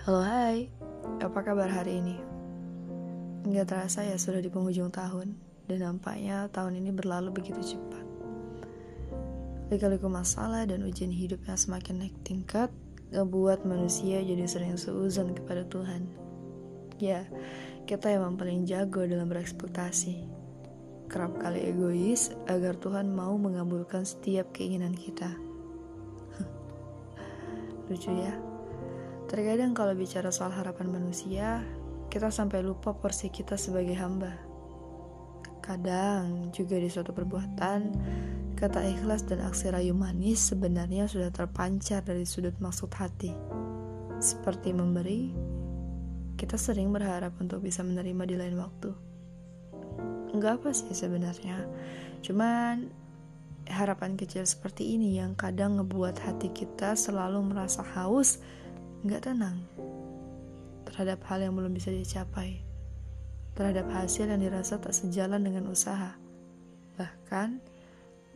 Halo hai, apa kabar hari ini? Nggak terasa ya sudah di penghujung tahun. Dan nampaknya tahun ini berlalu begitu cepat. Liku-liku masalah dan ujian hidup yang semakin naik tingkat Ngebuat manusia jadi sering seuzon kepada Tuhan. Ya, kita emang paling jago dalam berekspektasi. Kerap kali egois agar Tuhan mau mengabulkan setiap keinginan kita. Lucu ya Terkadang kalau bicara soal harapan manusia, kita sampai lupa porsi kita sebagai hamba. Kadang juga di suatu perbuatan, kata ikhlas dan aksi rayu manis sebenarnya sudah terpancar dari sudut maksud hati. Seperti memberi, kita sering berharap untuk bisa menerima di lain waktu. Enggak apa sih sebenarnya, cuman harapan kecil seperti ini yang kadang ngebuat hati kita selalu merasa haus nggak tenang terhadap hal yang belum bisa dicapai, terhadap hasil yang dirasa tak sejalan dengan usaha, bahkan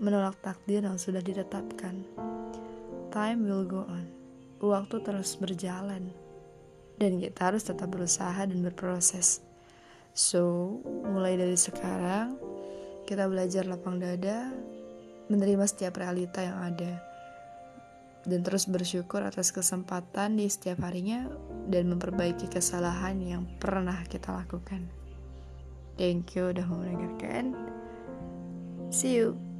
menolak takdir yang sudah ditetapkan. Time will go on, waktu terus berjalan, dan kita harus tetap berusaha dan berproses. So, mulai dari sekarang, kita belajar lapang dada, menerima setiap realita yang ada dan terus bersyukur atas kesempatan di setiap harinya dan memperbaiki kesalahan yang pernah kita lakukan. Thank you udah mau mendengarkan. See you.